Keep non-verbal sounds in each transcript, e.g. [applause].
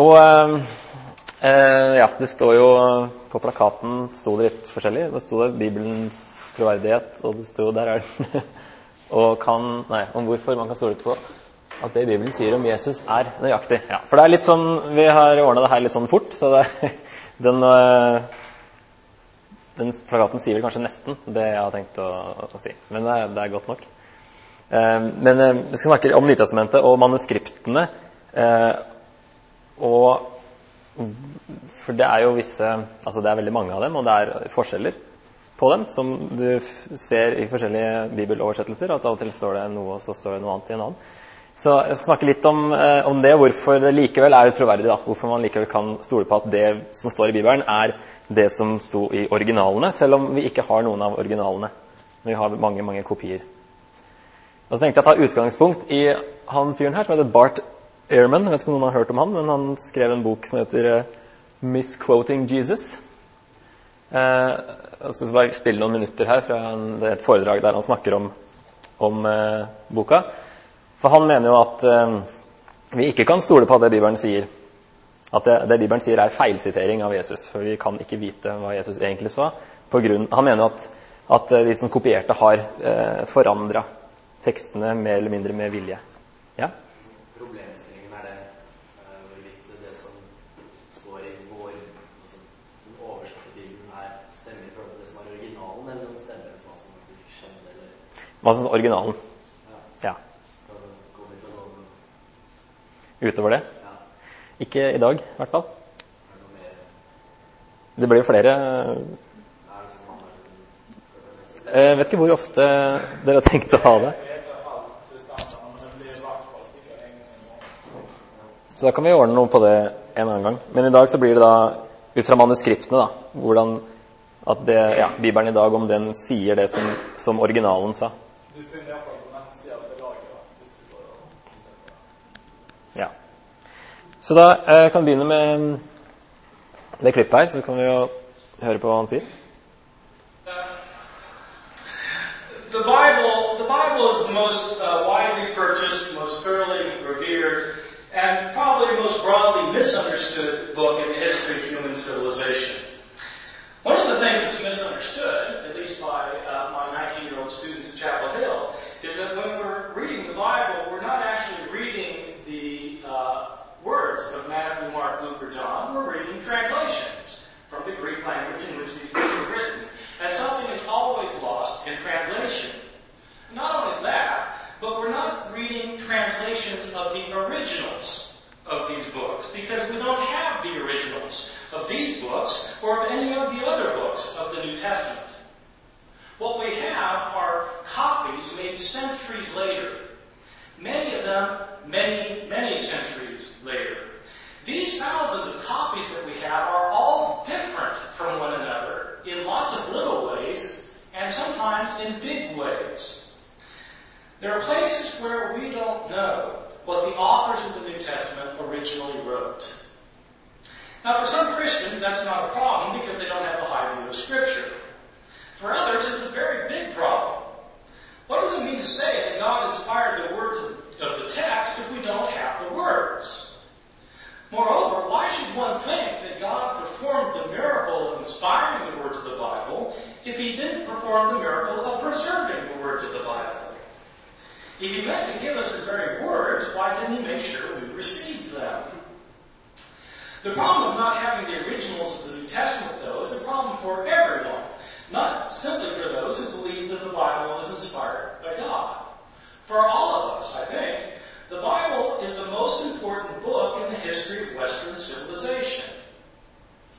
Og eh, eh, ja, det står jo På plakaten sto det litt forskjellig. Det sto det 'Bibelens troverdighet', og det sto der er den. [laughs] og kan, nei, om hvorfor man kan stole på at det Bibelen sier om Jesus, er nøyaktig. Ja, for det er litt sånn, Vi har ordna det her litt sånn fort, så det, [laughs] den, eh, den plakaten sier vel kanskje nesten det jeg har tenkt å, å si. Men det er, det er godt nok. Eh, men eh, vi skal snakke om Nytestamentet og manuskriptene. Og For det er jo visse Altså det er veldig mange av dem, og det er forskjeller på dem, som du ser i forskjellige bibeloversettelser. At av og til står det noe, og så står det noe annet i en annen. Så jeg skal snakke litt om, eh, om det, hvorfor det likevel er troverdig. da, Hvorfor man likevel kan stole på at det som står i Bibelen, er det som sto i originalene, selv om vi ikke har noen av originalene. Men vi har mange, mange kopier. Og så tenkte jeg å ta utgangspunkt i han fyren her som heter Bart Ehrman. Jeg vet ikke om noen har hørt om han, men han skrev en bok som heter eh, 'Misquoting Jesus'. Eh, jeg skal bare spille noen minutter her fra en, et foredrag der han snakker om, om eh, boka. For han mener jo at eh, vi ikke kan stole på det Bibelen sier. At det, det Bibelen sier, er feilsitering av Jesus. For vi kan ikke vite hva Jesus egentlig sa. Grunn, han mener at, at de som kopierte, har eh, forandra tekstene mer eller mindre med vilje. Ja? Problemstillingen er det eh, hvorvidt det som står i vår altså, den oversatte Bibelen, er stemmer i forhold til det som er originalen, eller om det stemmer for hva som faktisk skjedde, eller Hva er originalen. ja, Utover det. Ikke i dag, i hvert fall. det blir jo flere Jeg vet ikke hvor ofte dere har tenkt å ha det. Så da kan vi ordne noe på det en annen gang. Men i dag så blir det da ut fra manuskriptene da, hvordan at det, ja, Bibelen i dag om den sier det som, som originalen sa. Du finner iallfall på nettsida til laget da, hvis du får å se på det. Ja. Så da eh, kan vi begynne med det klippet her, så kan vi jo høre på hva han sier. The Bible, the Bible is the most uh, widely purchased, most thoroughly revered, and probably most broadly misunderstood book in the history of human civilization. One of the things that's misunderstood, at least by uh, my 19-year-old students at Chapel Hill, is that when we're reading the Bible, we're not actually reading the uh, words of Matthew, Mark, Luke, or John. We're reading translations from the Greek language in which these books were written. And something is always lost in translation. Not only that, but we're not reading translations of the originals of these books because we don't have the originals of these books or of any of the other books of the New Testament. What we have are copies made centuries later. Many of them many, many centuries later. These thousands of copies that we have are all different from one another in lots of little ways and sometimes in big ways. There are places where we don't know what the authors of the New Testament originally wrote. Now, for some Christians, that's not a problem because they don't have a high view of Scripture. For others, it's a very big problem. What does it mean to say that God inspired the words of of the text if we don't have the words? Moreover, why should one think that God performed the miracle of inspiring the words of the Bible if he didn't perform the miracle of preserving the words of the Bible? If he meant to give us his very words, why didn't he make sure we received them? The problem of not having the originals of the New Testament, though, is a problem for everyone, not simply for those who believe that the Bible was inspired by God. For all of us, I think, the Bible is the most important book in the history of Western civilization.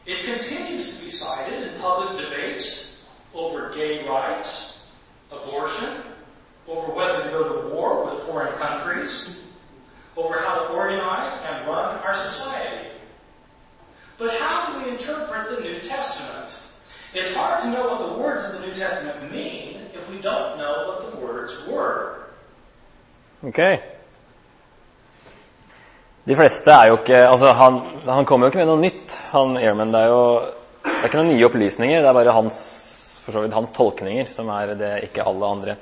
It continues to be cited in public debates over gay rights, abortion, over whether to go to war with foreign countries, over how to organize and run our society. But how do we interpret the New Testament? It's hard to know what the words of the New Testament mean if we don't know what the words were. Okay. De fleste er jo ikke Altså, han, han kommer jo ikke med noe nytt, han Ehrman. Det er jo det er ikke noen nye opplysninger, det er bare hans, for så vidt, hans tolkninger som er det ikke alle andre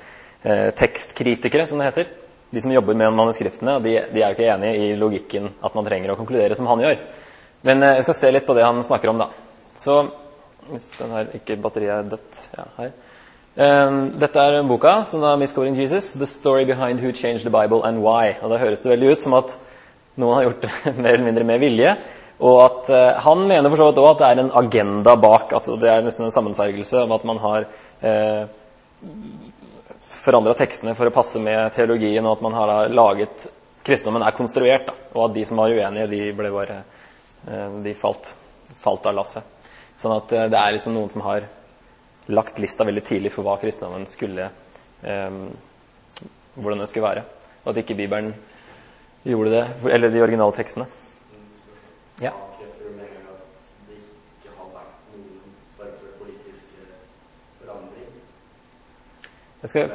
eh, tekstkritikere, som det heter, de som jobber med manuskriptene, de, de er jo ikke enig i logikken at man trenger å konkludere som han gjør. Men eh, jeg skal se litt på det han snakker om, da. Så hvis den her ikke batteriet er dødt ja, her. Um, dette er boka som er 'Miscovering Jesus'. 'The story behind who changed the Bible and why'. Og Da høres det veldig ut som at noen har gjort det [laughs] mer eller mindre med vilje. Og at uh, Han mener for så vidt òg at det er en agenda bak. at Det er nesten en sammensvergelse om at man har uh, forandra tekstene for å passe med teologien, og at man har laget Kristendommen er konstruert, da, og at de som var uenige, de ble bare uh, De falt, falt av lasset. Sånn at eh, det er liksom noen som har lagt lista veldig tidlig for hva kristendommen skulle um, Hvordan den skulle være. Og at ikke Bibelen gjorde det, eller de originale tekstene. Ja. Det? Jeg skal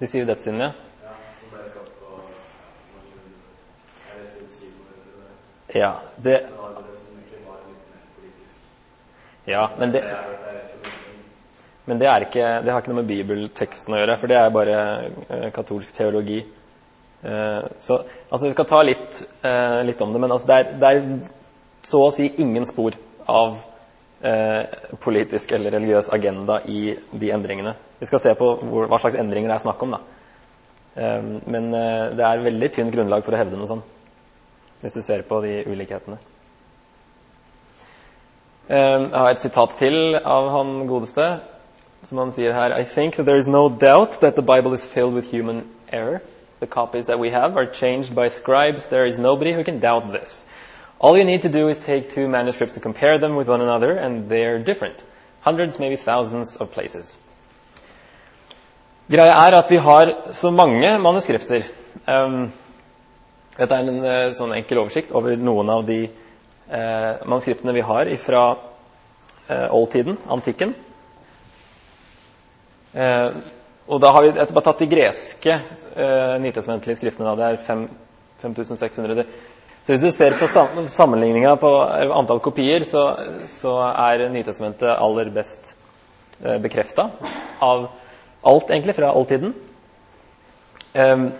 De syv dødssyndene, er mer det ja, men det. Men det, ikke, det har ikke noe med bibelteksten å gjøre, for det er bare eh, katolsk teologi. Eh, så altså, Vi skal ta litt, eh, litt om det, men altså, det, er, det er så å si ingen spor av eh, politisk eller religiøs agenda i de endringene. Vi skal se på hvor, hva slags endringer det er snakk om. da. Men det er veldig tynt grunnlag for å hevde noe sånt, hvis du ser på de ulikhetene. Eh, Jeg har et sitat til av han godeste, som han sier her I think that there is no doubt that the Bible is filled with human error. The copies that we have are changed by scribes. There is nobody who can doubt this. All you need to do is take two manuscripts and compare them with one another, and they're different. Hundreds, maybe thousands of places. Greia er at vi har så mange manuskripter. Um, dette er en eh, sånn enkel oversikt over noen av de eh, manuskriptene vi har fra eh, oldtiden, antikken. Eh, og da har vi etter bare tatt de greske eh, nytestamentlige skriftene. Da. Det er fem- 5600. Så hvis du ser på sammenligninga på antall kopier, så, så er Nytestamentet aller best eh, bekrefta av alt, egentlig, fra oldtiden. Um,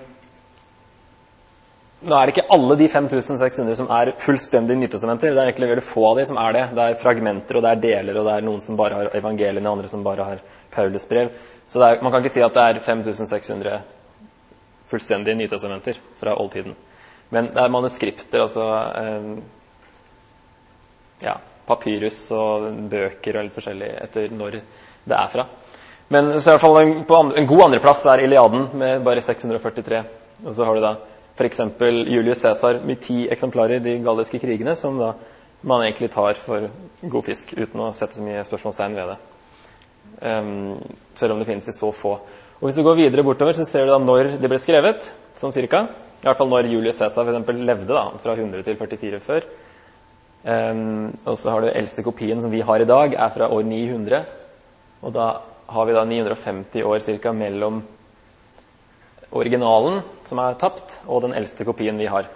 nå er det ikke alle de 5600 som er fullstendig nytestamenter. Det er egentlig veldig få av de som er det. Det er fragmenter, og det er deler, og det er noen som bare har evangeliene, og andre som bare har Paulus brev. Så er, man kan ikke si at det er 5600 fullstendige nytestamenter fra oldtiden. Men det er manuskripter, altså eh, ja, papyrus og bøker og forskjellig etter når det er fra. Men så i hvert fall en, på andre, en god andreplass er Iliaden med bare 643. Og så har du da f.eks. Julius Cæsar med ti eksemplarer, de galliske krigene, som da man egentlig tar for god fisk, uten å sette så mye spørsmålstegn ved det. Um, selv om det finnes i så få. Og Hvis du går videre bortover, så ser du da når det ble skrevet, sånn cirka. I hvert fall når Julius Cæsar eksempel levde, da, fra 100 til 44 før. Um, og så har du eldste kopien som vi har i dag, er fra år 900. Og da har vi da 950 år cirka mellom originalen, som er tapt, og den eldste kopien vi har.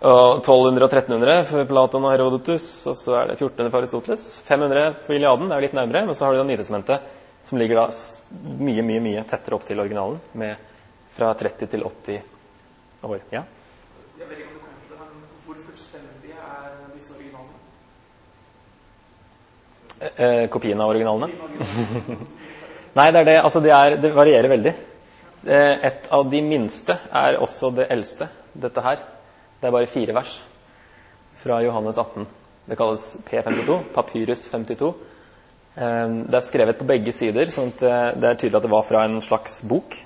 Og 1200 og 1300 for Platon og Herodotus, og så er det 1400 for Aristoteles. 500 for Iliaden, det er jo litt nærmere, men så har du da Nytestamentet, som ligger da mye, mye mye tettere opp til originalen, med fra 30 til 80 år. Ja? Jeg vet ikke om du kommer til det, men hvor fullstendige er disse originalene? Eh, kopiene av originalene? [laughs] Nei, det er det. Altså, det, er, det varierer veldig. Eh, Et av de minste er også det eldste. Dette her. Det er bare fire vers fra Johannes 18. Det kalles P52. Papyrus 52. Eh, Det er skrevet på begge sider, sånn at eh, det er tydelig at det var fra en slags bok.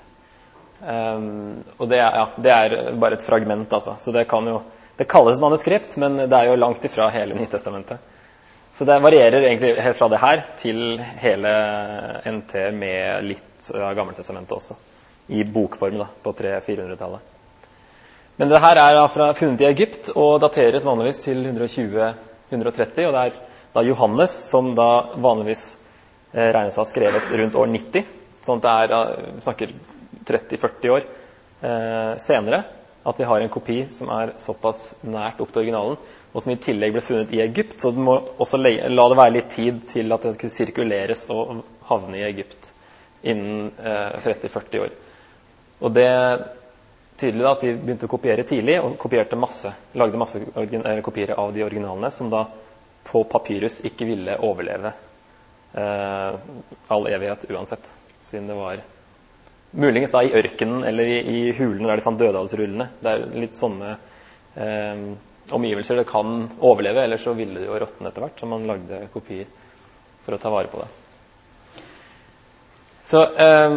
Og det er, ja, det er bare et fragment, altså. Så det kan jo Det kalles manuskript, men det er jo langt ifra hele Nytestamentet. Så det varierer egentlig helt fra det her til hele NT med litt av Gammeltestamentet også. I bokform da, på 300-400-tallet. Men det her er fra, funnet i Egypt og dateres vanligvis til 120-130. Og det er da Johannes som da vanligvis eh, regnes å ha skrevet rundt år 90. Sånn at det er, da, vi snakker 30-40 år eh, senere at vi har en kopi som er såpass nært opp til originalen, og som i tillegg ble funnet i Egypt. Så du må også la det være litt tid til at det kunne sirkuleres og havne i Egypt innen eh, 30-40 år. Og det tydelig da at de begynte å kopiere tidlig, og kopierte masse, lagde masse eh, kopier av de originalene, som da på papyrus ikke ville overleve eh, all evighet uansett, siden det var Muligens da i ørkenen eller i, i hulene der de fant dødehavsrullene. Det er litt sånne eh, omgivelser det kan overleve, eller så ville det jo råtne etter hvert, så man lagde kopier for å ta vare på det. Så eh,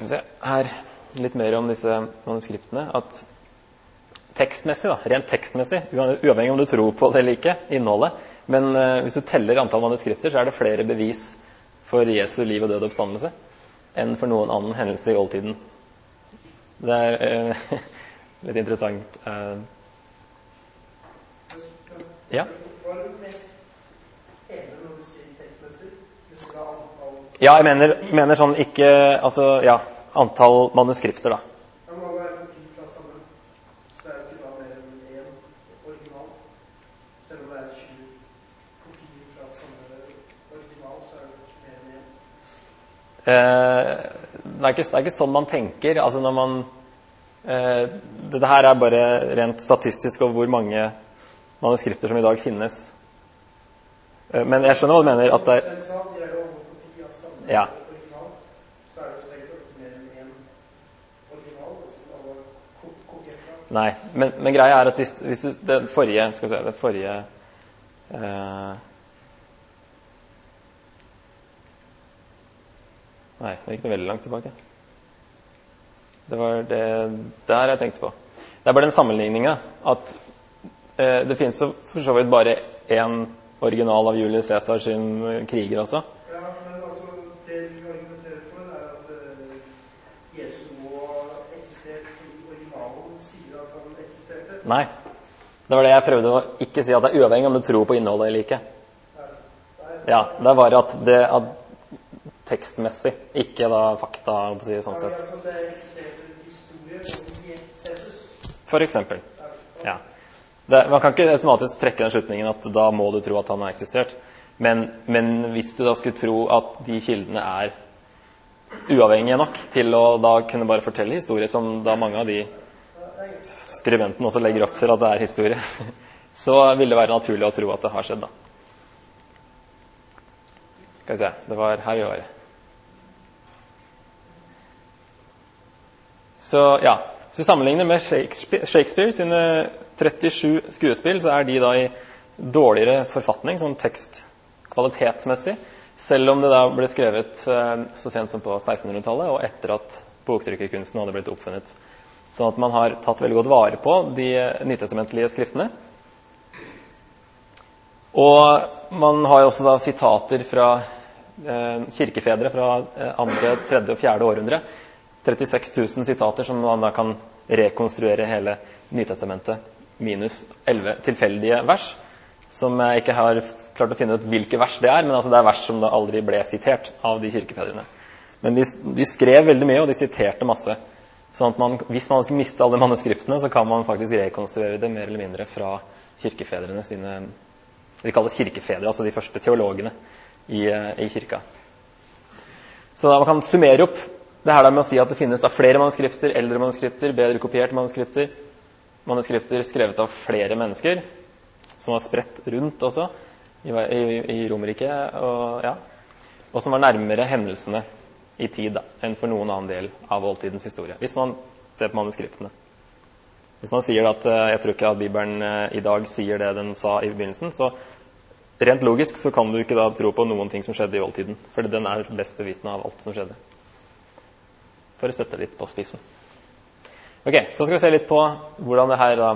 Her litt mer om disse manuskriptene. At tekstmessig, da, rent tekstmessig, uavhengig om du tror på det eller ikke, innholdet, men eh, hvis du teller antall manuskripter, så er det flere bevis for Jesu liv og død oppstandelse enn for noen annen hendelse i oldtiden. Det er eh, [laughs] litt interessant. Eh. Ja? Ja, jeg mener, mener sånn ikke Altså, ja, antall manuskripter, da. Det jeg mener, mener sånn ikke Altså, ja. Antall manuskripter, da mer enn én original. Selv om det er 20 kopier fra samme original, så det ikke mer enn én. Det, er ikke, det er ikke sånn man tenker. Altså når man eh, Dette her er bare rent statistisk over hvor mange manuskripter som i dag finnes. Eh, men jeg skjønner hva du mener. at det er, Selv sa de er overkopi av samme Ja. Nei, men, men greia er at hvis, hvis den forrige Skal vi se Det forrige eh, Nei, det gikk noe veldig langt tilbake. Det var det der jeg tenkte på. Det er bare den sammenligninga at eh, det finnes for så vidt bare én original av Julius Cæsar sin kriger også. Ja, men altså, det du argumenterer for, er at uh, Jesus må ha eksistert fordi originalen sier at han eksisterte. Nei. Det var det jeg prøvde å ikke si at det er uavhengig om du tror på innholdet eller ikke. Ja, det er bare at det er tekstmessig, ikke da fakta, si sånn sett. For eksempel. Ja. Det, man kan ikke automatisk trekke den slutningen at da må du tro at han har eksistert. Men, men hvis du da skulle tro at de kildene er uavhengige nok til å da kunne bare fortelle historier som da mange av de skribentene også legger opp til at det er historie, [laughs] så vil det være naturlig å tro at det har skjedd, da. Skal vi se Det var her vi var. Så ja, Hvis vi sammenligner med Shakespeare, Shakespeare sine 37 skuespill, så er de da i dårligere forfatning, sånn tekstkvalitetsmessig. Selv om det da ble skrevet eh, så sent som på 1600-tallet, og etter at boktrykkerkunsten hadde blitt oppfunnet. Sånn at man har tatt veldig godt vare på de nytestamentlige skriftene. Og man har også da sitater fra eh, kirkefedre fra eh, andre, tredje og fjerde århundre. 36 000 sitater som man da kan rekonstruere hele Nytestamentet minus 11 tilfeldige vers. Som jeg ikke har klart å finne ut hvilke vers det er, men altså det er vers som da aldri ble sitert av de kirkefedrene. Men de, de skrev veldig mye, og de siterte masse. Sånn at man, hvis man skulle miste alle manuskriptene, så kan man faktisk rekonstruere det mer eller mindre fra kirkefedrene sine De kalles kirkefedre, altså de første teologene i, eh, i kirka. Så da man kan summere opp det her med å si at det finnes flere manuskripter, eldre manuskripter, bedre kopierte manuskripter, manuskripter skrevet av flere mennesker, som var spredt rundt også i, i, i Romerike, og, ja, og som var nærmere hendelsene i tid da, enn for noen annen del av oldtidens historie, hvis man ser på manuskriptene. Hvis man sier at eh, jeg tror ikke at Bibelen eh, i dag sier det den sa i begynnelsen, så rent logisk så kan du ikke da tro på noen ting som skjedde i oldtiden, for den er best bevitna av alt som skjedde for å sette litt på spissen. Ok, Så skal vi se litt på hvordan det her da,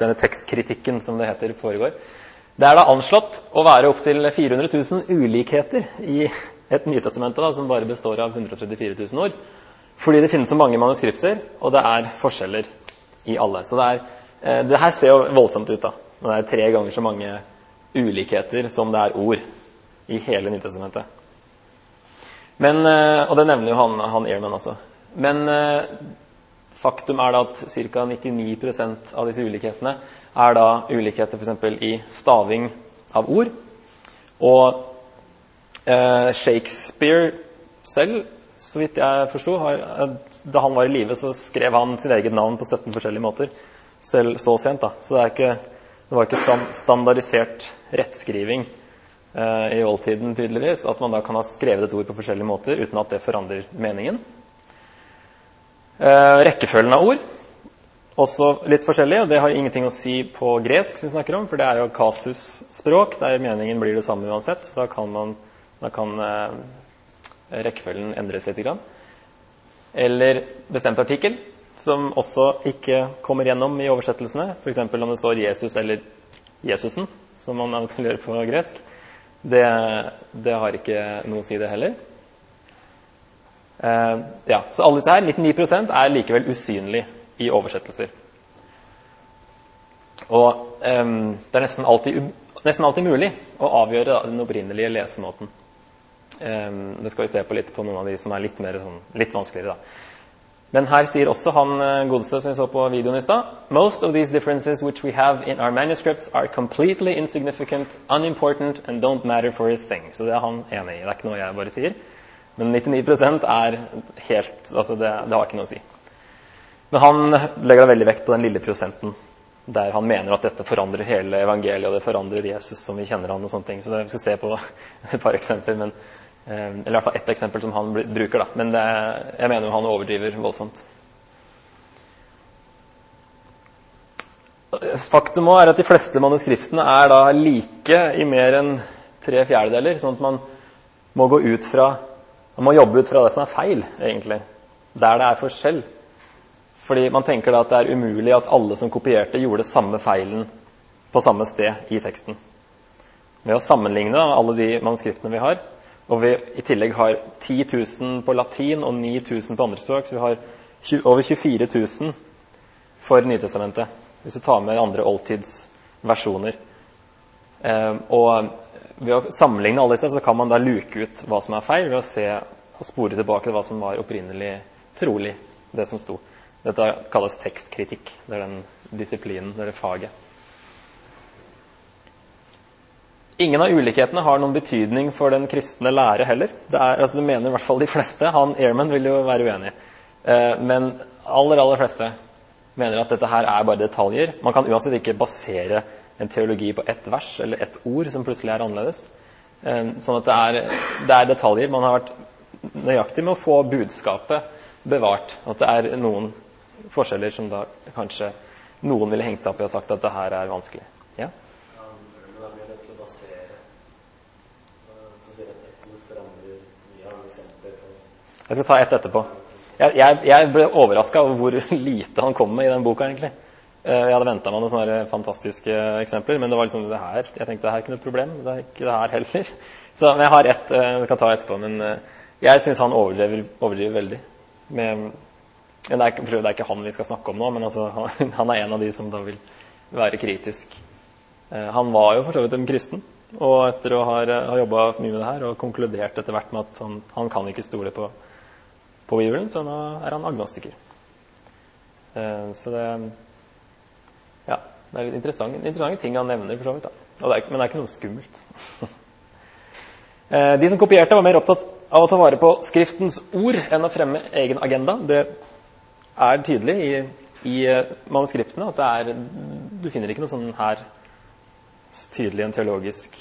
denne tekstkritikken, som det heter, foregår. Det er da anslått å være opptil 400 000 ulikheter i et Nytestamentet da, som bare består av 134 000 ord. Fordi det finnes så mange manuskripter, og det er forskjeller i alle. Så det, er, eh, det her ser jo voldsomt ut. da. Det er tre ganger så mange ulikheter som det er ord i hele Nytestamentet. Men, eh, og det nevner jo han, han Ehrman også. Men eh, faktum er da at ca. 99% av disse ulikhetene er da ulikheter f.eks. i staving av ord. Og Shakespeare selv, så vidt jeg forsto, da han var i live, så skrev han sitt eget navn på 17 forskjellige måter. Selv så sent, da. Så det, ikke, det var ikke standardisert rettskriving eh, i oldtiden, tydeligvis. At man da kan ha skrevet et ord på forskjellige måter uten at det forandrer meningen. Eh, rekkefølgen av ord også litt forskjellig, og det har ingenting å si på gresk, som vi snakker om, for det er jo kasusspråk, der meningen blir det samme uansett. Så da kan, man, da kan eh, rekkefølgen endres litt. Eller bestemt artikkel, som også ikke kommer gjennom i oversettelsene. F.eks. om det står 'Jesus' eller 'Jesusen', som man eventuelt gjør på gresk. Det, det har ikke noe å si, det heller. Eh, ja, så alle disse her, 99 er likevel usynlig i oversettelser. Og eh, det er nesten alltid, nesten alltid, mulig å avgjøre den opprinnelige lesemåten. Um, det skal vi se på litt på noen av de som er litt, mer, sånn, litt vanskeligere. da. Men her sier også han eh, godeste som vi så på videoen i stad Most of these differences which we have in our manuscripts are completely insignificant, unimportant and don't matter for a thing. Så det er han enig i. Det er ikke noe jeg bare sier. Men 99% er helt Altså, det, det har ikke noe å si. Men han legger da veldig vekt på den lille prosenten der han mener at dette forandrer hele evangeliet, og det forandrer Jesus som vi kjenner han og sånne ting. Så det, vi skal se på et par eksempler, men, eller i hvert fall ett eksempel som han bruker. da. Men det, jeg mener jo han overdriver voldsomt. Faktum er at de fleste manuskriptene er da like i mer enn tre fjerdedeler. Sånn at man må gå ut fra Man må jobbe ut fra det som er feil, egentlig. Der det er forskjell. Fordi man tenker da at det er umulig at alle som kopierte, gjorde samme feilen på samme sted i teksten. Ved å sammenligne alle de manuskriptene vi har, og vi i tillegg har 10 000 på latin og 9000 på andre språk, så vi har over 24 000 for Nytestamentet, hvis vi tar med andre oldtidsversjoner. Eh, og ved å sammenligne alle disse så kan man da luke ut hva som er feil, ved å se og spore tilbake hva som var opprinnelig trolig, det som sto. Dette kalles tekstkritikk. Det er den disiplinen, det er det faget. Ingen av ulikhetene har noen betydning for den kristne lære heller. Det, er, altså det mener i hvert fall de fleste. Han Ehrman vil jo være uenig. Eh, men aller, aller fleste mener at dette her er bare detaljer. Man kan uansett ikke basere en teologi på ett vers eller ett ord som plutselig er annerledes. Eh, sånn at det er, det er detaljer. Man har vært nøyaktig med å få budskapet bevart. At det er noen forskjeller som da kanskje noen ville hengt seg opp i og sagt at det her er vanskelig. Ja? Men da blir jeg nødt til å basere Så sier at ett ord forandrer mye av eksempler. Jeg skal ta ett etterpå. Jeg, jeg, jeg ble overraska over hvor [laughs] lite han kom med i den boka. egentlig. Eh, jeg hadde venta meg noen sånne fantastiske eksempler, men det var liksom det her. Jeg tenkte det her er ikke noe problem. Det er ikke det her heller. [laughs] Så jeg har ett eh, vi kan ta etterpå. Men eh, jeg syns han overdriver, overdriver veldig. Med det er, ikke, det er, ikke han vi skal snakke om nå, men altså, [laughs] han, han, er en av de som da vil være kritisk. Han var jo for så vidt en kristen, og etter å ha, ha jobba mye med det her og konkludert etter hvert med at han, han kan ikke stole på, på Bibelen, så nå er han agnostiker. Eh, så det Ja, det er litt interessante, interessante ting han nevner, for så vidt. da. Det er, men det er ikke noe skummelt. [laughs] eh, de som kopierte, var mer opptatt av å ta vare på Skriftens ord enn å fremme egen agenda. Det er tydelig i, i eh, manuskriptene at er Du finner ikke noe sånn her tydelig en teologisk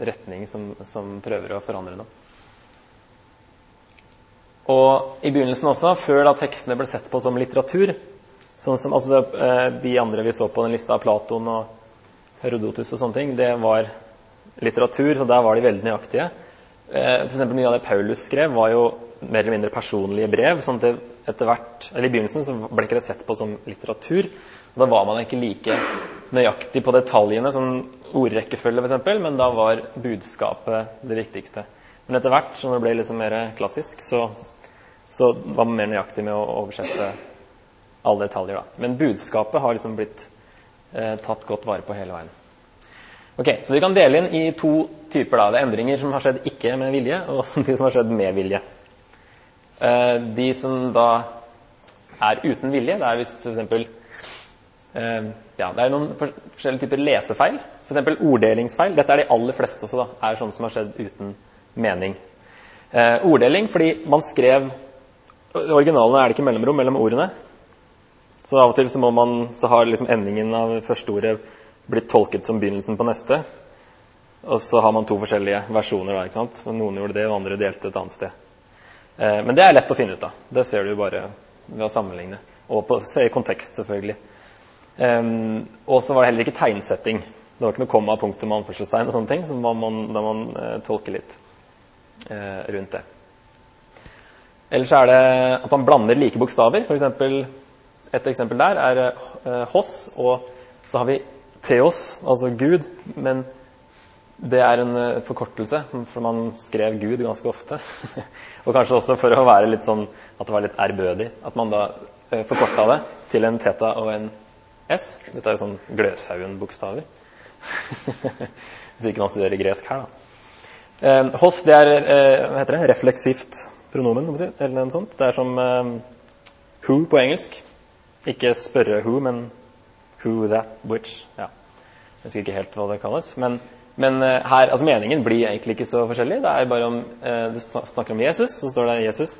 retning som, som, prøver å forandre noe. Og i begynnelsen også, før da tekstene ble sett på som litteratur sånn som altså, De andre vi så på den lista Platon og Herodotus og sånne ting, det var litteratur, og der var de veldig nøyaktige. Uh, for eksempel, mye av det Paulus skrev, var jo mer eller mindre personlige brev. sånn at etter hvert, eller I begynnelsen så ble ikke det sett på som litteratur. Da var man ikke like nøyaktig på detaljene, som ordrekkefølge f.eks., men da var budskapet det viktigste. Men etter hvert, som det ble liksom mer klassisk, så, så var man mer nøyaktig med å oversette alle detaljer. da. Men budskapet har liksom blitt eh, tatt godt vare på hele veien. Ok, Så vi kan dele inn i to typer. da. Det er endringer som har skjedd ikke med vilje, og de som har skjedd med vilje. Eh, de som da er uten vilje, det er hvis f.eks. Eh, ja, det er noen forskjellige typer lesefeil F.eks. orddelingsfeil. Dette er de aller fleste også, da. Er sånne som har skjedd uten mening. Eh, orddeling fordi man skrev I originalen er det ikke mellomrom mellom ordene. Så av og til så, må man, så har liksom endingen av første ordet blitt tolket som begynnelsen på neste. Og så har man to forskjellige versjoner. da, ikke sant? Noen gjorde det, og andre delte et annet sted. Eh, men det er lett å finne ut av. Det ser du bare ved å sammenligne. Og på, se i kontekst, selvfølgelig. Eh, og så var det heller ikke tegnsetting. Det var ikke noe komma, punktum, anførselstegn og sånne ting. Så man, da man eh, tolke litt eh, rundt det. Ellers er det at man blander like bokstaver. For eksempel, et eksempel der er eh, hos, og så har vi theos, altså Gud. Men det er en eh, forkortelse, for man skrev Gud ganske ofte. [laughs] og kanskje også for å være litt sånn at det var litt ærbødig. At man da eh, forkorta det til en teta og en S. Dette er jo sånn Gløshaugen-bokstaver. [laughs] Hvis ikke man studerer gresk her, da. Eh, hos, det er eh, hva heter det? refleksivt pronomen, si, eller noe sånt. Det er som eh, who på engelsk. Ikke spørre who, men who, that, which. Ja. Jeg husker ikke helt hva det kalles. Men, men eh, her, altså meningen blir egentlig ikke så forskjellig. Det er bare om, eh, det snakker om Jesus, så står det Jesus.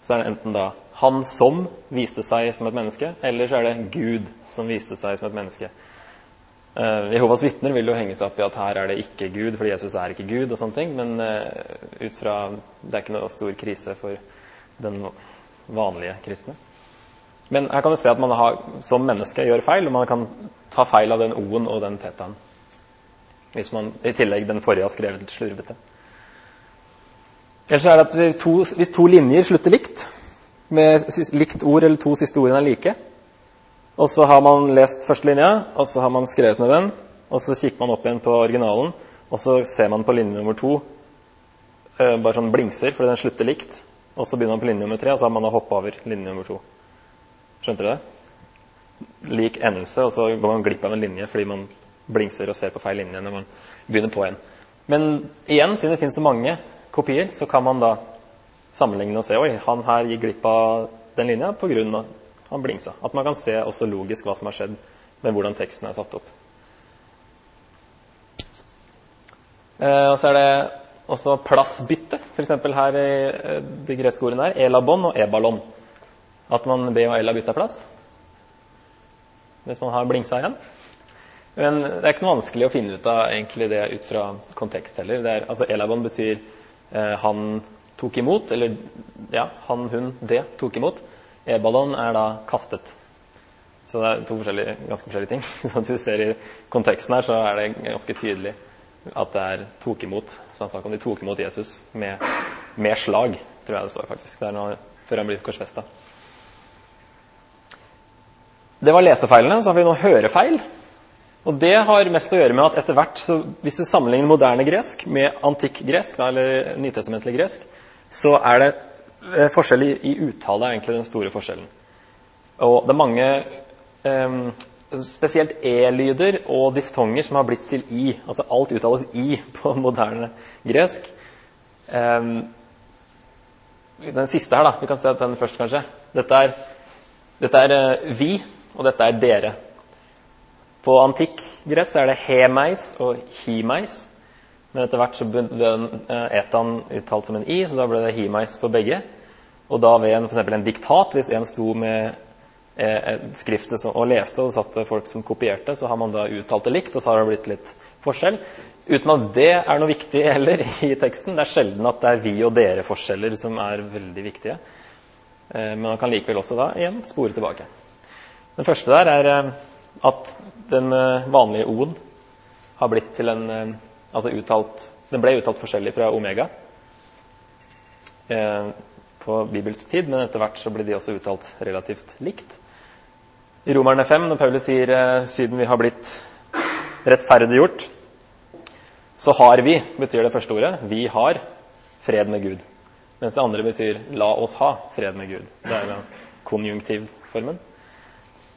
Så er det enten da han som viste seg som et menneske, eller så er det Gud som viste seg som et menneske. Uh, Jehovas vitner vil jo henge seg opp i at her er det ikke Gud, fordi Jesus er ikke Gud. og sånne ting, Men eh, ut fra, det er ikke noe stor krise for den vanlige kristne. Men her kan du se at man har, som menneske gjør feil, og man kan ta feil av den O-en og den tetaen. Hvis man i tillegg den forrige har skrevet litt slurvete. Ellers er det at hvis to, hvis to linjer slutter likt, med likt ord eller to siste ordene er like, og så har man lest første linja, og så har man skrevet ned den, og så kikker man opp igjen på originalen, og så ser man på linje nummer to eh, bare sånn blingser, fordi den slutter likt, og så begynner man på linje nummer tre, og så har man da hoppet over linje nummer to. Skjønte du det? Lik endelse, og så går man glipp av en linje fordi man blingser og ser på feil linje når man begynner på en. Men igjen, siden det finnes så mange kopier, så kan man da sammenligne og se oi, han her gikk glipp av den linja av han blingsa. At man kan se også logisk hva som har skjedd med hvordan teksten er satt opp. Eh, og så er det også plassbytte, f.eks. her i eh, de greske ordene her. Elabon og ebalon. At man B og L har plass. Hvis man har blingsa igjen. Men det er ikke noe vanskelig å finne ut av egentlig det ut fra kontekst heller. Er, altså Elabon betyr eh, han tok imot, eller ja, han, hun, det tok imot. E-ballon er da kastet. Så det er to forskjellige, ganske forskjellige ting. [laughs] At du ser i konteksten her, så er det ganske tydelig at det er tok imot. Så han snakker om de tok imot Jesus med, med slag, tror jeg det står faktisk. Det er noe, før han blir korsfesta. Det var lesefeilene. Så har vi nå hørefeil. Og det har mest å gjøre med at etter hvert, hvis du sammenligner moderne gresk med antikk gresk, eller nytestamentlig gresk, så er det forskjell i, i uttale er egentlig den store forskjellen. Og det er mange um, spesielt e-lyder og diftonger som har blitt til i. Altså alt uttales i [laughs] på moderne gresk. Um, den siste her, da. Vi kan se den først, kanskje. Dette er, dette er uh, vi, og dette er dere. På antikk gress er det hemeis og himeis. Men etter hvert så ble eh, etan uttalt som en i, så da ble det himeis på begge. Og da ved eksempel en diktat, hvis en sto med eh, skriftet og leste, og satt folk som kopierte, så har man da uttalt det likt, og så har det blitt litt forskjell. Uten at det er noe viktig heller [laughs] i teksten. Det er sjelden at det er vi og dere-forskjeller som er veldig viktige. Eh, men man kan likevel også da igjen spore tilbake. Den første der er eh, at den eh, vanlige O-en har blitt til en eh, Altså uttalt Den ble uttalt forskjellig fra omega eh, på bibelsk tid, men etter hvert så ble de også uttalt relativt likt. I Romerne 5, når Paulus sier eh, 'siden vi har blitt rettferdiggjort', så har vi, betyr det første ordet. Vi har fred med Gud. Mens det andre betyr 'la oss ha fred med Gud'. Det er konjunktivformen.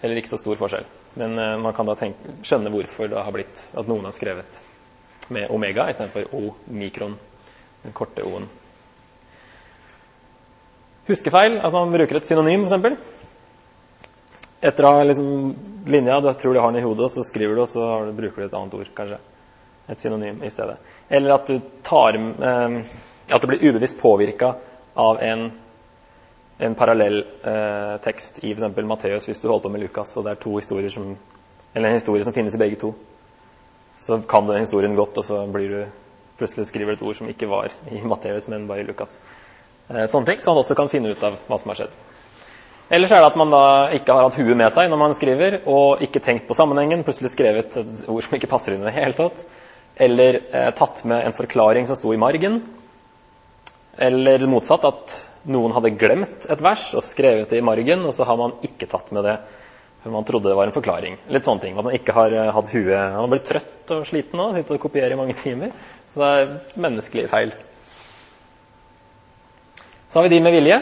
Eller ikke så stor forskjell. Men eh, man kan da tenke, skjønne hvorfor det har blitt at noen har skrevet med omega istedenfor o-mikron, den korte o-en. Huskefeil, at man bruker et synonym, f.eks. etter å ha liksom linja, du tror du har den i hodet, så skriver du, og så bruker du et annet ord, kanskje. Et synonym i stedet. Eller at du tar eh, At du blir ubevisst påvirka av en, en parallell eh, tekst i f.eks. Matteus, hvis du holder på med Lukas, og det er to historier som Eller en historie som finnes i begge to. Så kan du historien godt, og så blir du plutselig skriver et ord som ikke var i Matteus, men bare i Lukas. Eh, sånne ting, Så han også kan finne ut av hva som har skjedd. Ellers er det at man da ikke har hatt huet med seg når man skriver, og ikke tenkt på sammenhengen, plutselig skrevet et ord som ikke passer inn i det hele tatt. Eller eh, tatt med en forklaring som sto i margen. Eller motsatt, at noen hadde glemt et vers og skrevet det i margen, og så har man ikke tatt med det for man trodde det var en forklaring. Litt sånne ting. At man ikke har eh, hatt huet Han har blitt trøtt og sliten nå, sitter og kopierer i mange timer. Så det er menneskelige feil. Så har vi de med vilje.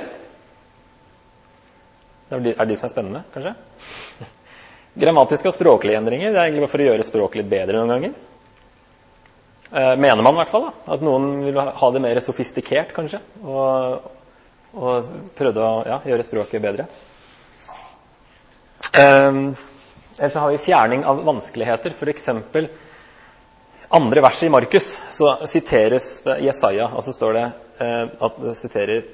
Det er de, som er spennende, kanskje? [laughs] Grammatiske og språklige endringer. Det er egentlig bare for å gjøre språket litt bedre noen ganger. Eh, mener man i hvert fall. da, At noen vil ha det mer sofistikert, kanskje. Og, og prøvde å ja, gjøre språket bedre. Eh, ellers så har vi fjerning av vanskeligheter. F.eks. andre verset i Markus så siteres Jesaja, og så står det eh, at det siterer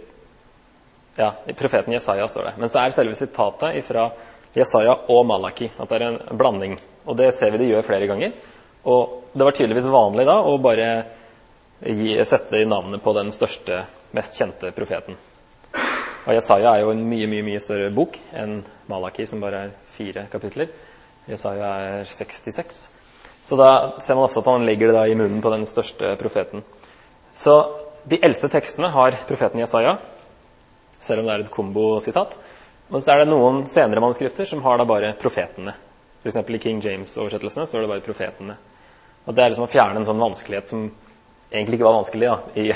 ja, i profeten Jesaja står det. Men så er selve sitatet fra Jesaja og Malaki. At det er en blanding. Og det ser vi de gjør flere ganger. Og det var tydeligvis vanlig da å bare gi, sette i navnet på den største, mest kjente profeten. Og Jesaja er jo en mye mye, mye større bok enn Malaki, som bare er fire kapitler. Jesaja er 66. Så da ser man ofte at han legger det da i munnen på den største profeten. Så de eldste tekstene har profeten Jesaja selv om det er et kombositat. Men så er det noen senere manuskripter som har da bare profetene. F.eks. i King James-oversettelsene så er det bare profetene. Og Det er liksom å fjerne en sånn vanskelighet som egentlig ikke var vanskelig da, i,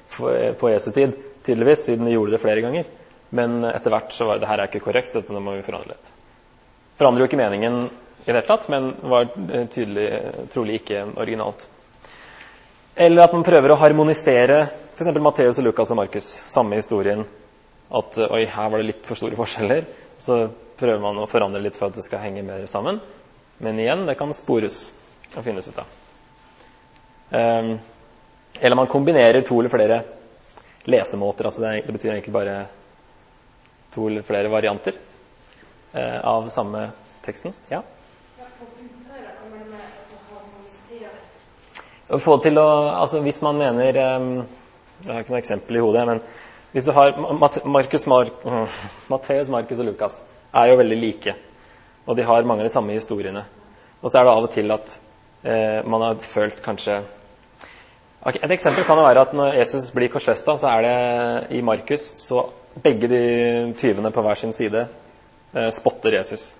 [laughs] på Jesu tid, tydeligvis, siden de gjorde det flere ganger. Men etter hvert så var det her er ikke korrekt, dette må vi forandre litt. Forandrer jo ikke meningen i det hele tatt, men var tydelig, trolig ikke originalt. Eller at man prøver å harmonisere f.eks. Matteus, og Lukas og Markus. Samme historien at oi, her var det litt for store forskjeller. Så prøver man å forandre litt for at det skal henge mer sammen. Men igjen, det kan spores og finnes ut av. Um, eller man kombinerer to eller flere lesemåter. altså Det, det betyr egentlig bare to eller flere varianter uh, av samme teksten. Ja? Å få til å, altså Hvis man mener um, Jeg har ikke noe eksempel i hodet. men hvis du har Markus, Mar [laughs] Matteus, Markus og Lukas er jo veldig like. Og de har mange av de samme historiene. Og så er det av og til at eh, man har følt kanskje okay, Et eksempel kan jo være at når Jesus blir korsfesta, så er det i Markus så begge de tyvene på hver sin side eh, spotter Jesus.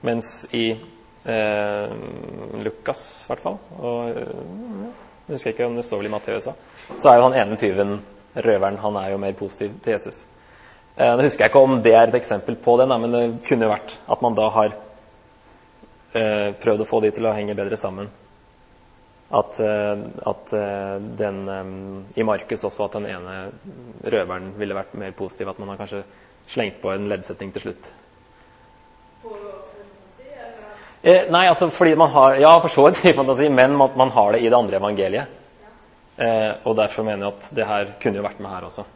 Mens i eh, Lukas, i hvert fall og eh, Jeg husker ikke om det står vel i Matteus òg. Så er jo han ene tyven røveren han er jo mer positiv til Jesus. Eh, nå husker jeg ikke om det er et eksempel på det, men det kunne jo vært at man da har eh, prøvd å få de til å henge bedre sammen. At, eh, at den i Markus også at den ene røveren ville vært mer positiv. At man har kanskje slengt på en leddsetning til slutt. Eh, nei, altså fordi man har Ja, for så vidt i fantasi, men man, man, har det i det andre evangeliet. Eh, og derfor mener jeg at det her kunne jo vært med her også.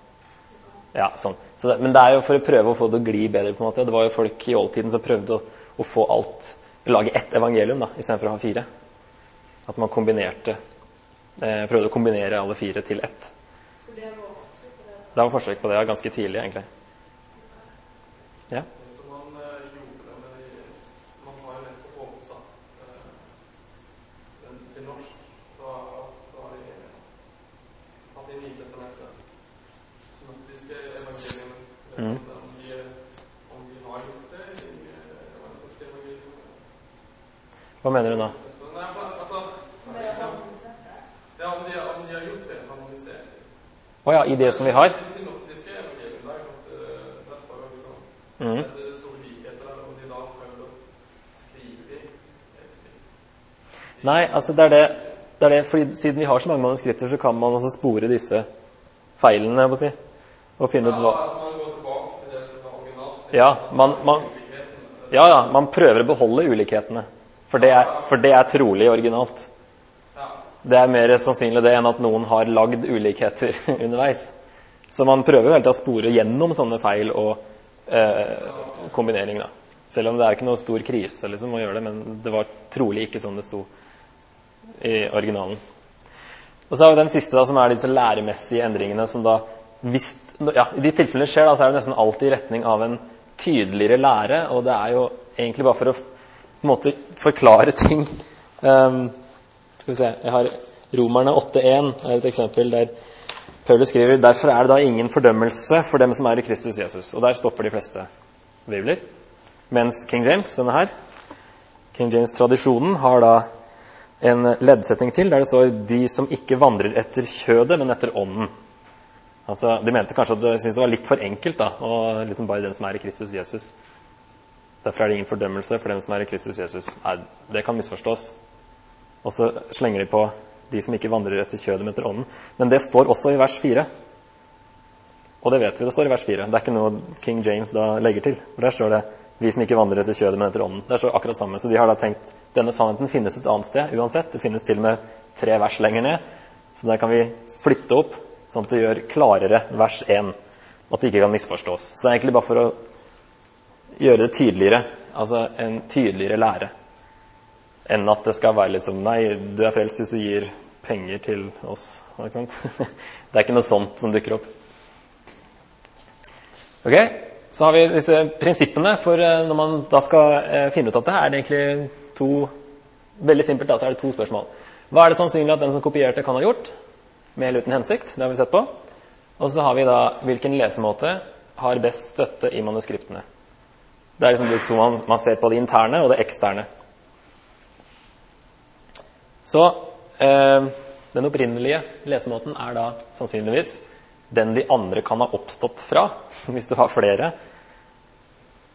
Ja, sånn. Så det, men det er jo for å prøve å få det å gli bedre. på en måte. Det var jo folk i oldtiden som prøvde å, å få alt Lage ett evangelium da, istedenfor å ha fire. At man kombinerte eh, prøvde å kombinere alle fire til ett. Så det var forsøk på det? Det var forsøk på det, ja, ganske tidlig, egentlig. Ja? Mm. Hva mener du da? Å oh, ja, i det som vi har? Mm. Nei, altså det er det, det er det fordi Siden vi har så mange manuskripter, så kan man også spore disse feilene. Jeg må si, og finne ut hva ja, man, man, Ja, ja, man prøver å beholde ulikhetene. For det er, for det er trolig originalt. Det er mer sannsynlig det enn at noen har lagd ulikheter [laughs] underveis. Så man prøver jo hele å spore gjennom sånne feil og eh, kombinering. da. Selv om det er ikke noe stor krise liksom, å gjøre det, men det var trolig ikke sånn det sto i originalen. Og så har vi den siste, da, som er disse læremessige endringene. som da, hvis, ja, I de tilfellene skjer, da, så er det nesten alltid i retning av en tydeligere lære. Og det er jo egentlig bare for å på en måte forklare ting. Um, skal vi se Jeg har Romerne 8.1 er et eksempel der Paulus skriver derfor er det da ingen fordømmelse for dem som er i Kristus Jesus. Og der stopper de fleste bibler. Mens King James, denne her, King James-tradisjonen har da en leddsetning til der det står 'de som ikke vandrer etter kjødet, men etter ånden'. Altså, De mente kanskje at de syntes det var litt for enkelt da, og liksom bare den som er i Kristus Jesus. Derfor er det ingen fordømmelse for dem som er i Kristus Jesus. Nei, det kan misforstås. Og så slenger de på 'de som ikke vandrer etter kjødet, men etter ånden'. Men det står også i vers 4. Og det vet vi det står i vers 4. Det er ikke noe King James da legger til. For Der står det 'vi som ikke vandrer etter kjødet, men etter ånden'. Der står det akkurat samme. Så de har da tenkt denne sannheten finnes et annet sted uansett. Det finnes til og med tre vers lenger ned. Så der kan vi flytte opp, sånn at det gjør klarere vers 1. Og at det ikke kan misforstås. Så det er egentlig bare for å gjøre det tydeligere. Altså en tydeligere lære. Enn at det skal være liksom Nei, du er frelst hvis du gir penger til oss. Ikke sant? [laughs] Det er ikke noe sånt som dukker opp. Ok, Så har vi disse prinsippene for eh, når man da skal eh, finne ut at det er egentlig to Veldig simpelt, da, så er det to spørsmål. Hva er det sannsynlig at den som kopierte, kan ha gjort? Med eller uten hensikt. Det har vi sett på. Og så har vi da hvilken lesemåte har best støtte i manuskriptene. Det er liksom to man, man ser på det interne og det eksterne. Så eh, den opprinnelige lesemåten er da sannsynligvis den de andre kan ha oppstått fra, [laughs] hvis du har flere.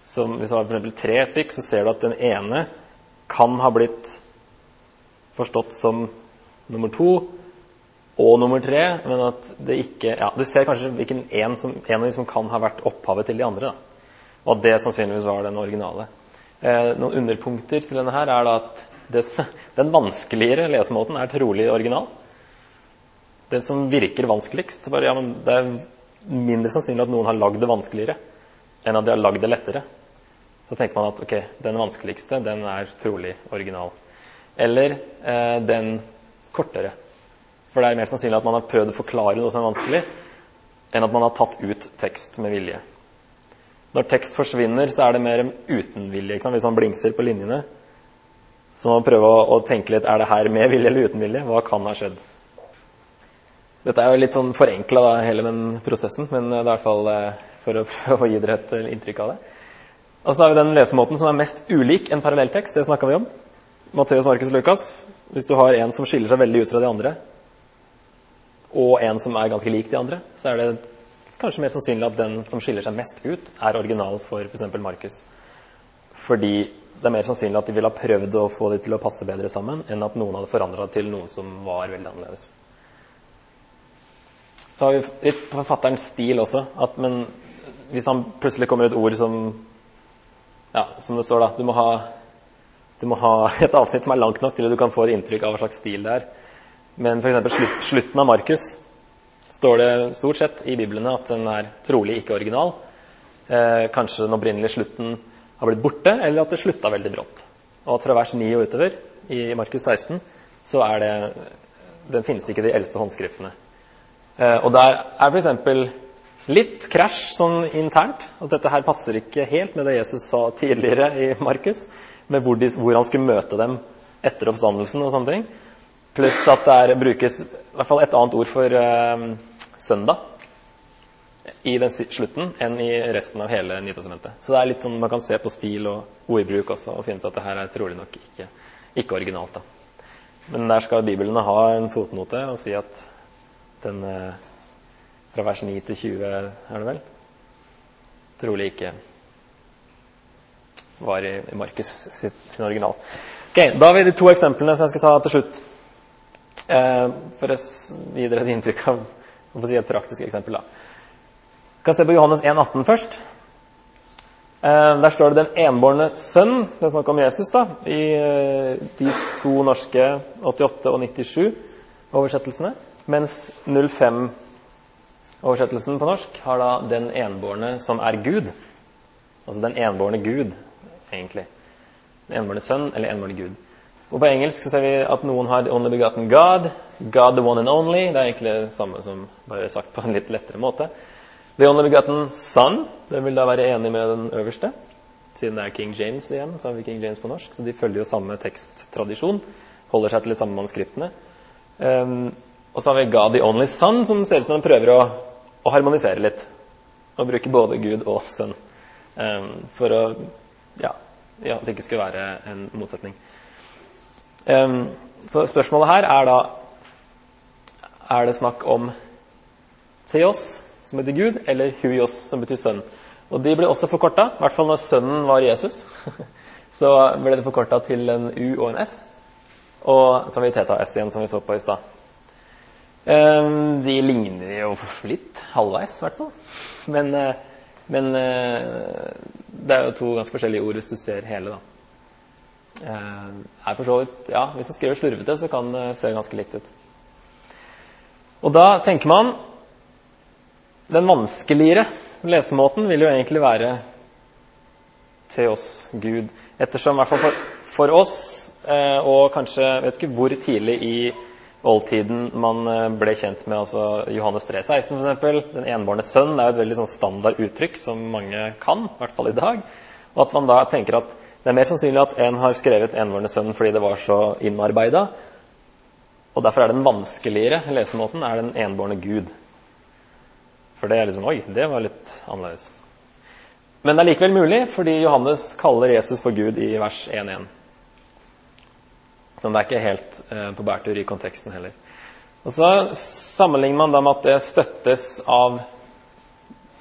Så hvis du har eksempel tre stykk, så ser du at den ene kan ha blitt forstått som nummer to og nummer tre, men at det ikke ja, Du ser kanskje hvilken en, som, en av de som kan ha vært opphavet til de andre. Da. Og at det sannsynligvis var den originale. Eh, noen underpunkter til denne her er da at det, [laughs] den vanskeligere lesemåten er trolig original. Det som virker vanskeligst bare, ja, Det er mindre sannsynlig at noen har lagd det vanskeligere enn at de har lagd det lettere. Så tenker man at ok, den vanskeligste den er trolig original. Eller eh, den kortere. For det er mer sannsynlig at man har prøvd å forklare noe som er vanskelig, enn at man har tatt ut tekst med vilje. Når tekst forsvinner, så er det mer uten vilje. Hvis man blingser på linjene, så må man prøve å, å tenke litt er det her med vilje eller uten vilje. Hva kan ha skjedd? Dette er jo litt sånn forenkla, hele den prosessen, men det er i hvert fall eh, for å [laughs] prøve å gi dere et eh, inntrykk av det. Og så har vi den lesemåten som er mest ulik en parallelltekst. Det snakka vi om. Matteus, Markus, Lukas. Hvis du har en som skiller seg veldig ut fra de andre, og en som er ganske lik de andre, så er det kanskje mer sannsynlig at den som skiller seg mest ut, er original for f.eks. Markus. Fordi det er mer sannsynlig at de ville ha prøvd å få de til å passe bedre sammen, enn at noen hadde forandra til noe som var veldig annerledes. Så har vi litt forfatterens stil også. At, men hvis han plutselig kommer et ord som Ja, som det står, da. Du må ha, du må ha [laughs] et avsnitt som er langt nok til at du kan få et inntrykk av hva slags stil det er. Men f.eks. Slutt, slutten av Markus står det stort sett i biblene at den er trolig ikke original. Eh, kanskje den opprinnelige slutten har blitt borte, eller at det slutta veldig brått. Og fra vers 9 og utover i Markus 16 så er det Den finnes ikke i de eldste håndskriftene. Eh, og der er f.eks. litt krasj sånn internt. At dette her passer ikke helt med det Jesus sa tidligere i Markus, med hvor, de, hvor han skulle møte dem etter oppstandelsen og sånne ting. Pluss at det er, brukes i hvert fall et annet ord for uh, søndag i den slutten enn i resten av hele Nytestamentet. Så det er litt sånn man kan se på stil og ordbruk også og finne ut at det her er trolig nok ikke, ikke originalt. da. Men der skal biblene ha en fotnote og si at den uh, fra vers 9 til 20, er det vel? Trolig ikke var i, Markus sin original. Ok, Da har vi de to eksemplene som jeg skal ta til slutt. Eh, for å gi dere et inntrykk av si et praktisk eksempel. da. Vi kan se på Johannes 1,18 først. Eh, Der står det 'den enbårne sønn'. Det er snakk om Jesus, da. I eh, de to norske 88 og 97-oversettelsene. Mens 05-oversettelsen på norsk har da 'den enbårne som er Gud'. Altså den enbårne Gud, egentlig. Den enbårne sønn eller enbårne Gud. Og På engelsk ser vi at noen har only begotten God'. God the one and only. Det er egentlig det samme som bare sagt på en litt lettere måte. The only begotten son. Det vil da være enig med den øverste. Siden det er King James igjen, så har vi King James på norsk. Så de følger jo samme teksttradisjon. Holder seg til de samme manuskriptene. Um, og så har vi God the only son, som ser ut som den prøver å, å harmonisere litt. Og bruke både Gud og sønn. Um, for å ja, ja, at det ikke skulle være en motsetning. Um, så spørsmålet her er da Er det snakk om Theos, som betyr Gud, eller Huios, som betyr sønn? Og de ble også forkorta, i hvert fall når sønnen var Jesus. [laughs] Så ble det forkorta til en U og en S. Og så har vi teta S igjen, som vi så på i stad. Um, de ligner jo litt, halvveis i hvert fall. Men, eh, men eh, det er jo to ganske forskjellige ord hvis du ser hele, da. Eh, er for så vidt, ja, Hvis man skriver slurvete, så kan det se ganske likt ut. Og da tenker man Den vanskeligere lesemåten vil jo egentlig være til oss Gud. Ettersom, i hvert fall for, for oss, eh, og kanskje vet ikke hvor tidlig i oldtiden man eh, ble kjent med altså Johannes 3, 16 f.eks. Den enbårne sønn er et veldig sånn standard uttrykk som mange kan, i hvert fall i dag. Og at man da tenker at det er mer sannsynlig at en har skrevet envårende sønn fordi det var så innarbeida. Og derfor er den vanskeligere lesemåten er den enbårne Gud. For det er liksom Oi, det var litt annerledes. Men det er likevel mulig, fordi Johannes kaller Jesus for Gud i vers 1.1. Så det er ikke helt eh, på bærtur i konteksten heller. Og Så sammenligner man da med at det støttes av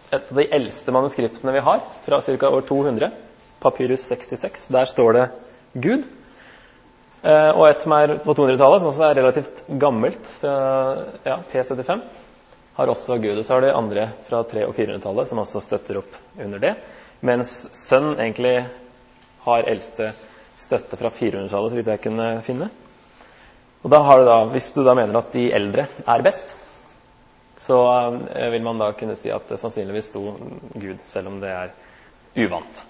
et av de eldste manuskriptene vi har, fra ca. år 200. Papyrus 66. Der står det Gud. Eh, og et som er på 200-tallet, som også er relativt gammelt, fra ja, P75, har også Gud. Og så har de andre fra 300- og 400-tallet som også støtter opp under det. Mens sønn egentlig har eldste støtte fra 400-tallet, så vidt jeg kunne finne. Og da har du da, Hvis du da mener at de eldre er best, så eh, vil man da kunne si at det sannsynligvis sto Gud, selv om det er uvant.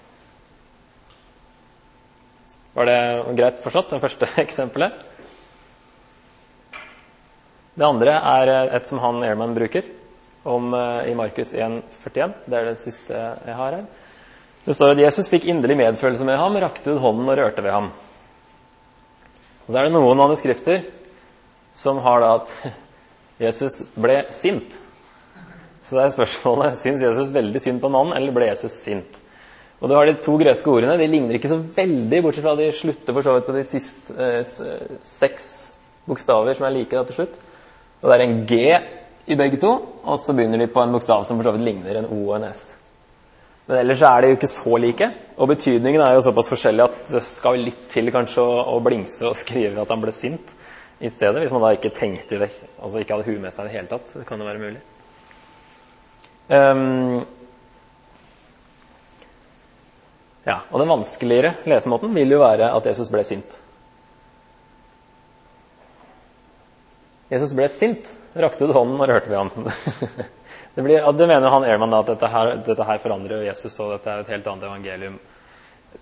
Var det greit forstått, det første [laughs] eksempelet? Det andre er et som han Airman bruker om, eh, i Markus 1,41. Det er det siste jeg har her. Det står at Jesus fikk inderlig medfølelse med ham, rakte ut hånden og rørte ved ham. Og Så er det noen manuskripter som har da at [laughs] Jesus ble sint. Så det er spørsmålet [laughs] syns Jesus veldig synd på mannen, eller ble Jesus sint. Og du har De to greske ordene de ligner ikke så veldig, bortsett fra de slutter for så vidt på de siste eh, seks bokstaver som er like da til slutt. Og det er en G i begge to, og så begynner de på en bokstav som for så vidt ligner en O og en S. Men ellers er de jo ikke så like, og betydningen er jo såpass forskjellig at det skal litt til kanskje å, å blingse og skrive at han ble sint i stedet, hvis man da ikke tenkte det, altså ikke hadde huet med seg i det hele tatt. Det kan jo være mulig. Ehm, ja, og den vanskeligere lesemåten vil jo være at Jesus ble sint. Jesus ble sint, rakte ut hånden og rørte ved ham. det, blir, det mener han Ehrman at dette her, dette her forandrer Jesus, og dette er et helt annet evangelium.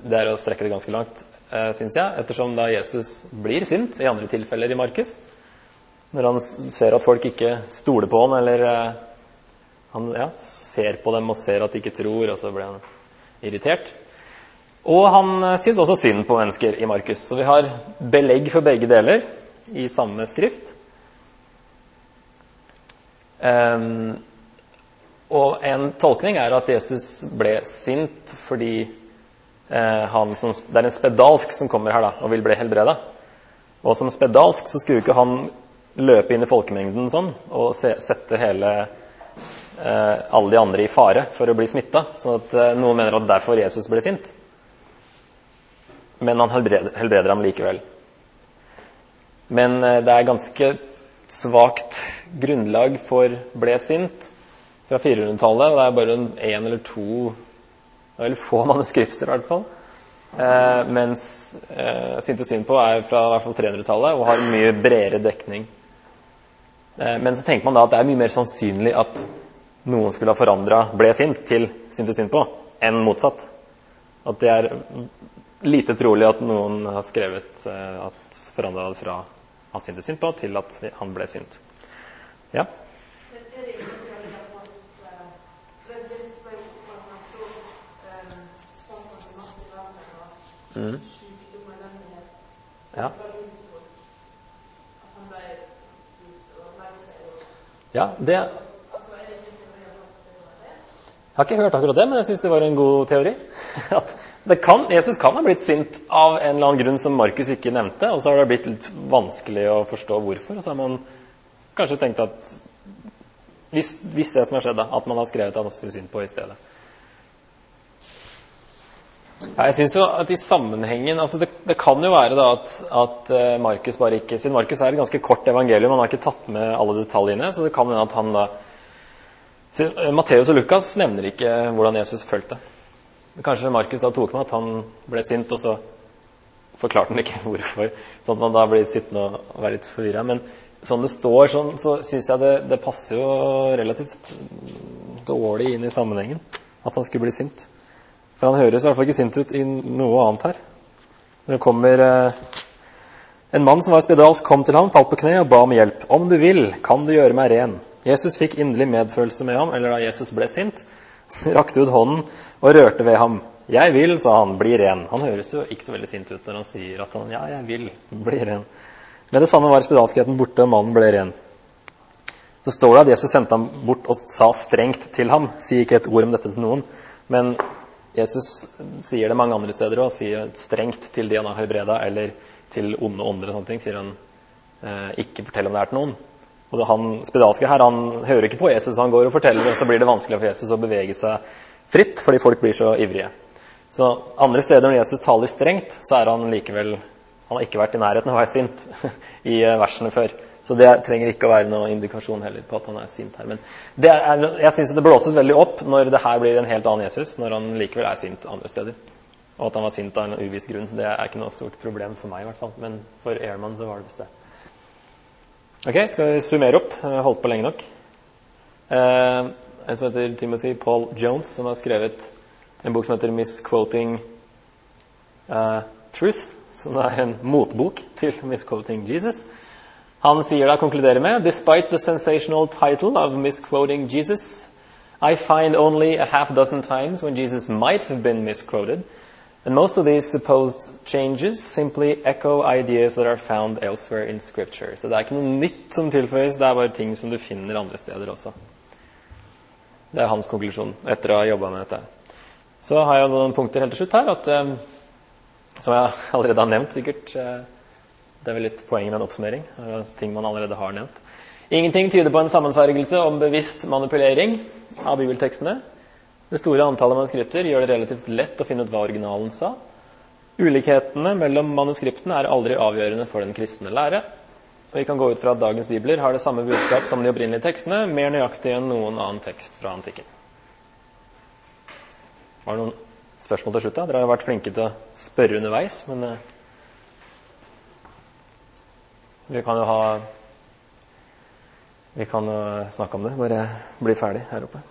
Det er å strekke det ganske langt, eh, syns jeg, ettersom da Jesus blir sint i andre tilfeller i Markus. Når han ser at folk ikke stoler på han, eller eh, han ja, ser på dem og ser at de ikke tror, og så blir han irritert. Og han eh, syns også synd på mennesker i Markus. Så vi har belegg for begge deler i samme skrift. Um, og en tolkning er at Jesus ble sint fordi uh, han som, det er en spedalsk som kommer her da, og vil bli helbreda. Og som spedalsk så skulle ikke han løpe inn i folkemengden sånn og se, sette hele uh, alle de andre i fare for å bli smitta. Så at uh, noen mener at derfor Jesus ble sint. Men han helbreder, helbreder ham likevel. Men eh, det er ganske svakt grunnlag for 'ble sint' fra 400-tallet. Og det er bare en eller to Det er få [laughs] manuskripter, i hvert fall. Eh, mens eh, og synd på er fra i hvert fall 300-tallet og har mye bredere dekning. Eh, men så tenker man da at det er mye mer sannsynlig at noen skulle ha forandra 'ble sint' til 'sint og synd på', enn motsatt. At det er lite trolig at noen har skrevet eh, at forandra det fra 'han syntes synd på' til at han ble sint. Ja? Mm. Ja. Ja det? Jeg har ikke hørt akkurat det, men jeg syns det var en god teori. [laughs] At kan, Jesus kan ha blitt sint av en eller annen grunn som Markus ikke nevnte, og så har det blitt litt vanskelig å forstå hvorfor. Og så har man kanskje tenkt at Hvis, hvis det som har skjedd, da, at man har skrevet hans han synd på i stedet. Ja, jeg synes jo at i sammenhengen altså det, det kan jo være da at, at eh, Markus bare ikke Siden Markus er et ganske kort evangelium, han har ikke tatt med alle detaljene, så det kan hende at han da eh, Matteus og Lukas nevner ikke hvordan Jesus følte. Men Kanskje Markus da tok med at han ble sint, og så forklarte han ikke [laughs] hvorfor. Sånn at man da blir sittende og være litt forvirra. Men sånn det står, sånn, så syns jeg det, det passer jo relativt dårlig inn i sammenhengen at han skulle bli sint. For han høres i hvert fall ikke sint ut i noe annet her. Når det kommer eh, En mann som var spedalsk, kom til ham, falt på kne og ba om hjelp. 'Om du vil, kan du gjøre meg ren.' Jesus fikk inderlig medfølelse med ham, eller da Jesus ble sint, [laughs] rakte ut hånden og rørte ved ham. 'Jeg vil', sa han, 'bli ren'. Han høres jo ikke så veldig sint ut når han sier at han 'ja, jeg vil bli ren'. Med det samme var spedalskheten borte, og mannen ble ren. Så står det at Jesus sendte ham bort og sa strengt til ham. Sier ikke et ord om dette til noen, men Jesus sier det mange andre steder òg. Sier strengt til de han har helbreda, eller til onde ånder og sånne ting. Sier han eh, ikke fortell om det er til noen. Og han spedalske her, han hører ikke på Jesus, han går og forteller, og så blir det vanskelig for Jesus å bevege seg fritt, fordi folk blir så ivrige. Så andre steder når Jesus taler strengt, så er han likevel Han har ikke vært i nærheten av å være sint [laughs] i eh, versene før. Så det trenger ikke å være noen indikasjon heller på at han er sint her. Men er, jeg syns det blåses veldig opp når det her blir en helt annen Jesus, når han likevel er sint andre steder. Og at han var sint av en uviss grunn, det er ikke noe stort problem for meg i hvert fall. Men for Airman så var det visst det. Ok, skal vi summere opp? Jeg har holdt på lenge nok. Eh, en som heter Timothy Paul Jones, som har skrevet en bok som heter 'Misquoting eh, Truth', som er en motbok til 'Misquoting Jesus'. Han sier da, konkluderer med Despite the sensational title of misquoting Jesus, I find only a half dozen times when Jesus might have been misquoted, and most of these supposed changes simply echo ideas that are found elsewhere in Scripture. Så det er ikke noe nytt som tilføyes, det er bare ting som du finner andre steder også. Det er hans konklusjon etter å ha jobba med dette. Så har jeg noen punkter helt til slutt her, at, eh, som jeg allerede har nevnt sikkert. Eh, det er vel litt poenget med en oppsummering. er Ting man allerede har nevnt. Ingenting tyder på en sammensvergelse om bevisst manipulering av bibeltekstene. Det store antallet manuskripter gjør det relativt lett å finne ut hva originalen sa. Ulikhetene mellom manuskriptene er aldri avgjørende for den kristne lære. Og vi kan gå ut fra at dagens bibler har det samme budskap som de opprinnelige tekstene, mer nøyaktig enn noen annen tekst fra antikken. Var det noen spørsmål til slutt? da? Dere har jo vært flinke til å spørre underveis, men eh, vi kan jo ha Vi kan jo snakke om det. Bare bli ferdig her oppe.